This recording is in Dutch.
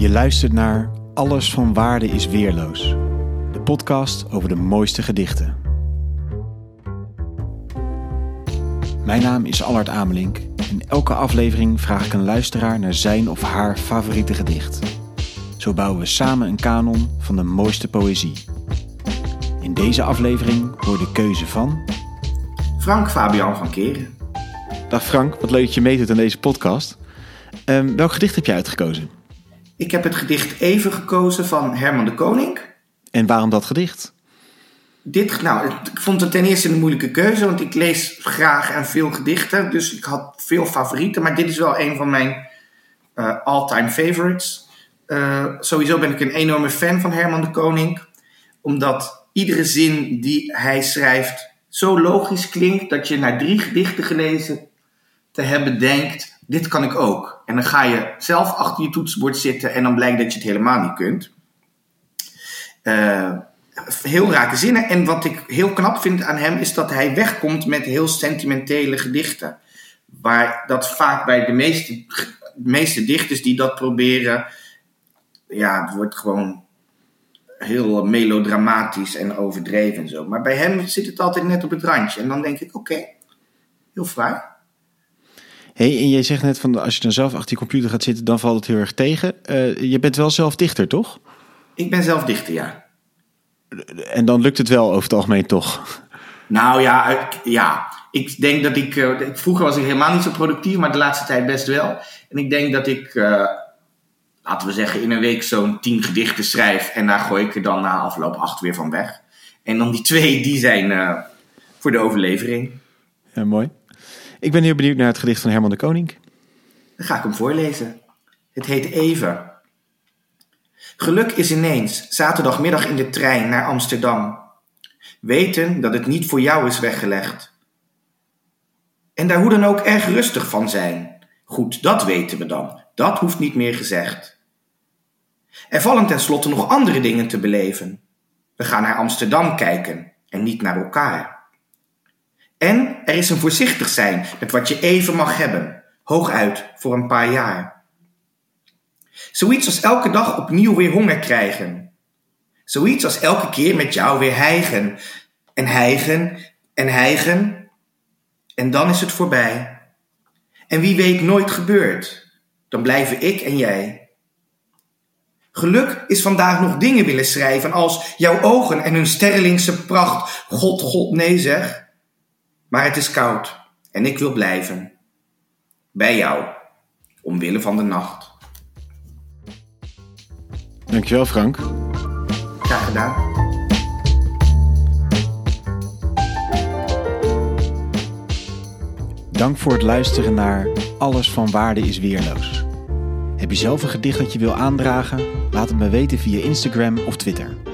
Je luistert naar Alles van Waarde is Weerloos. De podcast over de mooiste gedichten. Mijn naam is Allard Amelink. In elke aflevering vraag ik een luisteraar naar zijn of haar favoriete gedicht. Zo bouwen we samen een kanon van de mooiste poëzie. In deze aflevering hoor de keuze van... Frank Fabian van Keren. Dag Frank, wat leuk dat je meedoet aan deze podcast. Ehm, welk gedicht heb je uitgekozen? Ik heb het gedicht Even gekozen van Herman de Koning. En waarom dat gedicht? Dit, nou, ik vond het ten eerste een moeilijke keuze, want ik lees graag en veel gedichten. Dus ik had veel favorieten, maar dit is wel een van mijn uh, all-time favorites. Uh, sowieso ben ik een enorme fan van Herman de Koning, omdat iedere zin die hij schrijft zo logisch klinkt dat je na drie gedichten gelezen te hebben denkt: dit kan ik ook. En dan ga je zelf achter je toetsenbord zitten en dan blijkt dat je het helemaal niet kunt. Uh, heel rake zinnen. En wat ik heel knap vind aan hem is dat hij wegkomt met heel sentimentele gedichten. Waar dat vaak bij de meeste, meeste dichters die dat proberen, ja, het wordt gewoon heel melodramatisch en overdreven en zo. Maar bij hem zit het altijd net op het randje. En dan denk ik, oké, heel fraai. Hey, en jij zegt net van als je dan zelf achter je computer gaat zitten, dan valt het heel erg tegen. Uh, je bent wel zelf dichter, toch? Ik ben zelf dichter, ja. En dan lukt het wel over het algemeen toch? Nou ja, ik, ja. ik denk dat ik, uh, Vroeger was ik helemaal niet zo productief, maar de laatste tijd best wel. En ik denk dat ik, uh, laten we zeggen, in een week zo'n tien gedichten schrijf. En daar gooi ik er dan na afloop acht weer van weg. En dan die twee, die zijn voor de overlevering. Ja, mooi. Ik ben heel benieuwd naar het gedicht van Herman de Koning. Dan ga ik hem voorlezen. Het heet Even. Geluk is ineens zaterdagmiddag in de trein naar Amsterdam. Weten dat het niet voor jou is weggelegd. En daar hoe dan ook erg rustig van zijn. Goed, dat weten we dan. Dat hoeft niet meer gezegd. Er vallen tenslotte nog andere dingen te beleven. We gaan naar Amsterdam kijken en niet naar elkaar. En er is een voorzichtig zijn met wat je even mag hebben, hooguit voor een paar jaar. Zoiets als elke dag opnieuw weer honger krijgen. Zoiets als elke keer met jou weer hijgen. En hijgen en hijgen. En dan is het voorbij. En wie weet nooit gebeurt. Dan blijven ik en jij. Geluk is vandaag nog dingen willen schrijven als jouw ogen en hun sterrelingse pracht. God, God, nee zeg. Maar het is koud en ik wil blijven. Bij jou, omwille van de nacht. Dankjewel Frank. Graag gedaan. Dank voor het luisteren naar Alles van Waarde is Weerloos. Heb je zelf een gedicht dat je wil aandragen? Laat het me weten via Instagram of Twitter.